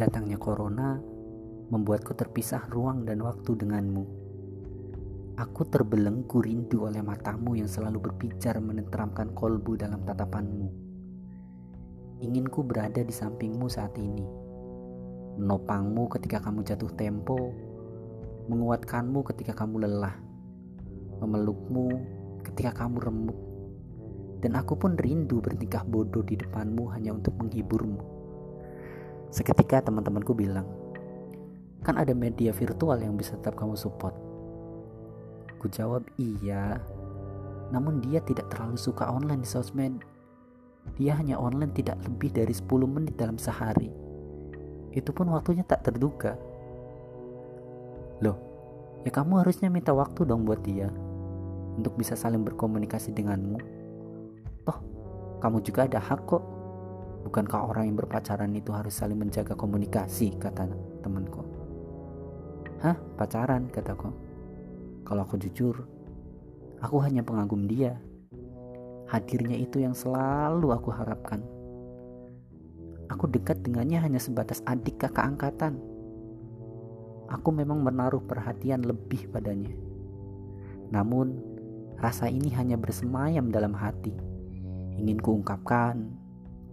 Datangnya corona membuatku terpisah ruang dan waktu denganmu. Aku terbelenggu rindu oleh matamu yang selalu berpijar menenteramkan kolbu dalam tatapanmu. Inginku berada di sampingmu saat ini, menopangmu ketika kamu jatuh tempo, menguatkanmu ketika kamu lelah, memelukmu ketika kamu remuk, dan aku pun rindu bertingkah bodoh di depanmu hanya untuk menghiburmu. Seketika teman-temanku bilang, kan ada media virtual yang bisa tetap kamu support. Ku jawab iya, namun dia tidak terlalu suka online di sosmed. Dia hanya online tidak lebih dari 10 menit dalam sehari. Itu pun waktunya tak terduga. Loh, ya kamu harusnya minta waktu dong buat dia untuk bisa saling berkomunikasi denganmu. Toh, kamu juga ada hak kok. Bukankah orang yang berpacaran itu harus saling menjaga komunikasi, kata temanku. Hah, pacaran, kataku. Kalau aku jujur, aku hanya pengagum dia. Hadirnya itu yang selalu aku harapkan. Aku dekat dengannya hanya sebatas adik kakak angkatan. Aku memang menaruh perhatian lebih padanya. Namun, Rasa ini hanya bersemayam dalam hati. Ingin kuungkapkan,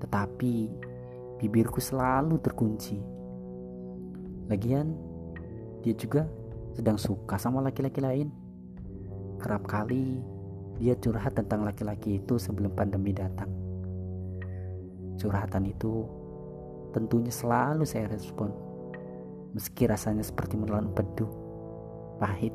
tetapi bibirku selalu terkunci. Lagian, dia juga sedang suka sama laki-laki lain. Kerap kali dia curhat tentang laki-laki itu sebelum pandemi datang. Curhatan itu tentunya selalu saya respon, meski rasanya seperti menelan empedu, pahit,